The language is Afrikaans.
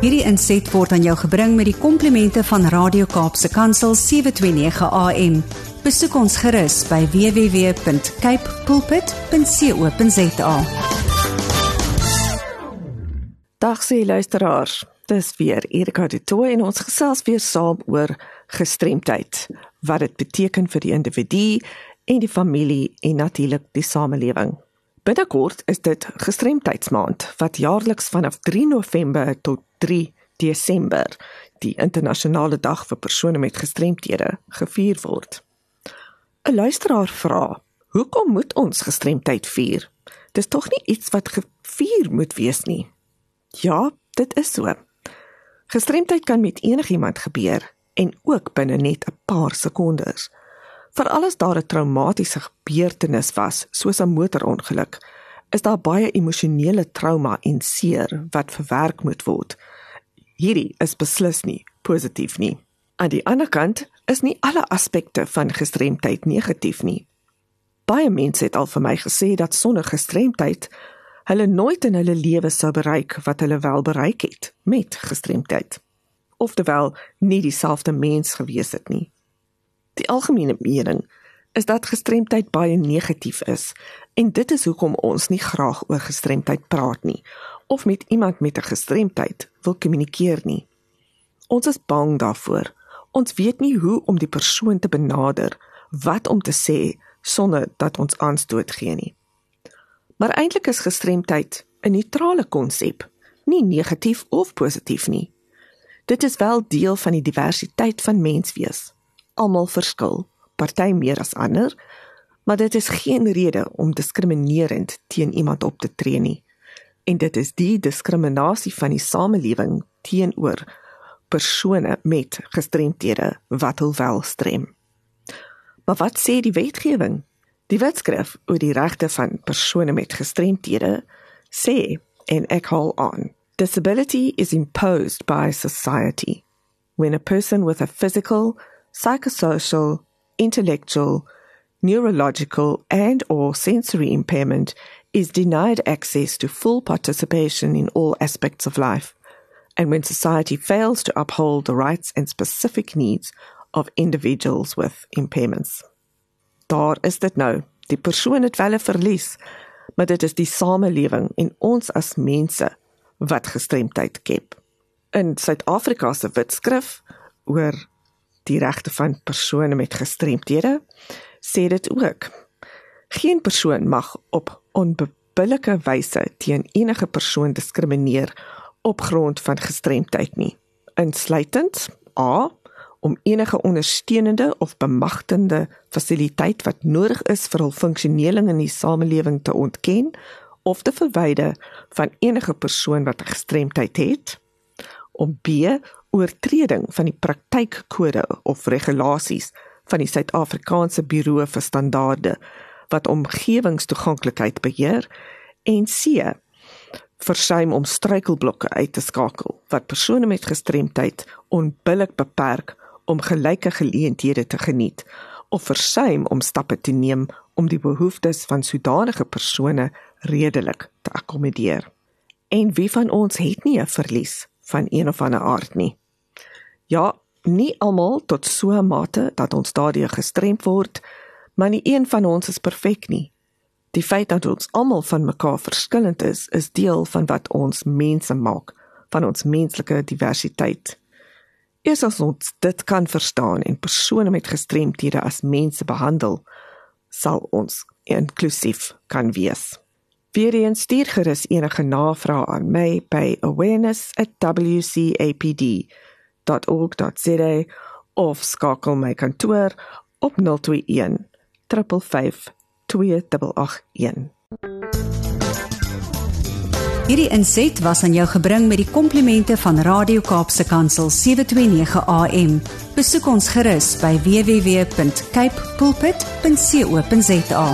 Hierdie inset word aan jou gebring met die komplimente van Radio Kaapse Kansel 729 AM. Besoek ons gerus by www.cape pulpit.co.za. Dag sê luisteraars. Dis weer Erika de Tooy en ons gesels weer saam oor gestremdheid. Wat dit beteken vir die individu en die familie en natuurlik die samelewing. Binnekort is dit gestremdheidsmaand wat jaarliks vanaf 3 November tot 3 Desember die internasionale dag vir persone met gestremthede gevier word. 'n Luisteraar vra: "Hoekom moet ons gestremdheid vier? Dis tog nie iets wat gevier moet wees nie." Ja, dit is so. Gestremdheid kan met enigiemand gebeur en ook binne net 'n paar sekondes. Veral as daar 'n traumatiese gebeurtenis was, soos 'n motorongeluk, is daar baie emosionele trauma en seer wat verwerk moet word. Hierdie is beslis nie positief nie. Aan die ander kant is nie alle aspekte van gestremdheid negatief nie. Baie mense het al vir my gesê dat sonder gestremdheid hulle nooit in hulle lewe sou bereik wat hulle wel bereik het met gestremdheid. Oftewel nie dieselfde mens gewees het nie. Die algemene mening is dat gestremdheid baie negatief is en dit is hoekom ons nie graag oor gestremdheid praat nie of met iemand met 'n gestremdheid wil kommunikeer nie. Ons is bang daarvoor. Ons weet nie hoe om die persoon te benader, wat om te sê sonder dat ons aanstoot gee nie. Maar eintlik is gestremdheid 'n neutrale konsep, nie negatief of positief nie. Dit is wel deel van die diversiteit van menswees almal verskil, party meer as ander, maar dit is geen rede om diskriminerend teen iemand op te tree nie. En dit is die diskriminasie van die samelewing teenoor persone met gestremthede wat hul wel strem. Maar wat sê die wetgewing? Die wetskrif oor die regte van persone met gestremthede sê en ek hou aan Disability is imposed by society. When a person with a physical, psychosocial, intellectual, neurological, and or sensory impairment is denied access to full participation in all aspects of life, and when society fails to uphold the rights and specific needs of individuals with impairments. Daar is dit nou. Die persoon het wel 'n verlies, maar dit is die samelewing en ons as mense wat gestremdheid skep. In Suid-Afrika se wetskrif oor die regte van persone met gestremthede sê dit ook. Geen persoon mag op onbillike wyse teen enige persoon diskrimineer op grond van gestremdheid nie. Insluitend a om enige ondersteunende of bemagtigende fasiliteit wat nodig is vir hul funksionering in die samelewing te ontken of te verwyder van enige persoon wat 'n gestremdheid het om b oortreding van die praktykkode of regulasies van die Suid-Afrikaanse Buro vir Standaarde wat omgewingstoeganklikheid beheer en C versuim om struikelblokke uit te skakel wat persone met gestremdheid onbillik beperk om gelyke geleenthede te geniet of versuim om stappe te neem om die behoeftes van sodanige persone redelik te akkommodeer. En wie van ons het nie 'n verlies van een of ander aard nie. Ja, nie almal tot so 'n mate dat ons daardie gestremd word, maar nie een van ons is perfek nie. Die feit dat ons almal van mekaar verskillend is, is deel van wat ons mense maak, van ons menslike diversiteit. Eers as ons dit kan verstaan en persone met gestremthede as mense behandel, sal ons inklusief kan wees. Weereens stuur gerus enige navrae aan my by awareness@wcapd.org.za of skakel my kantoor op 021 355 2881. Hierdie inset was aan jou gebring met die komplimente van Radio Kaapse Kansel 729 AM. Besoek ons gerus by www.cape pulpit.co.za.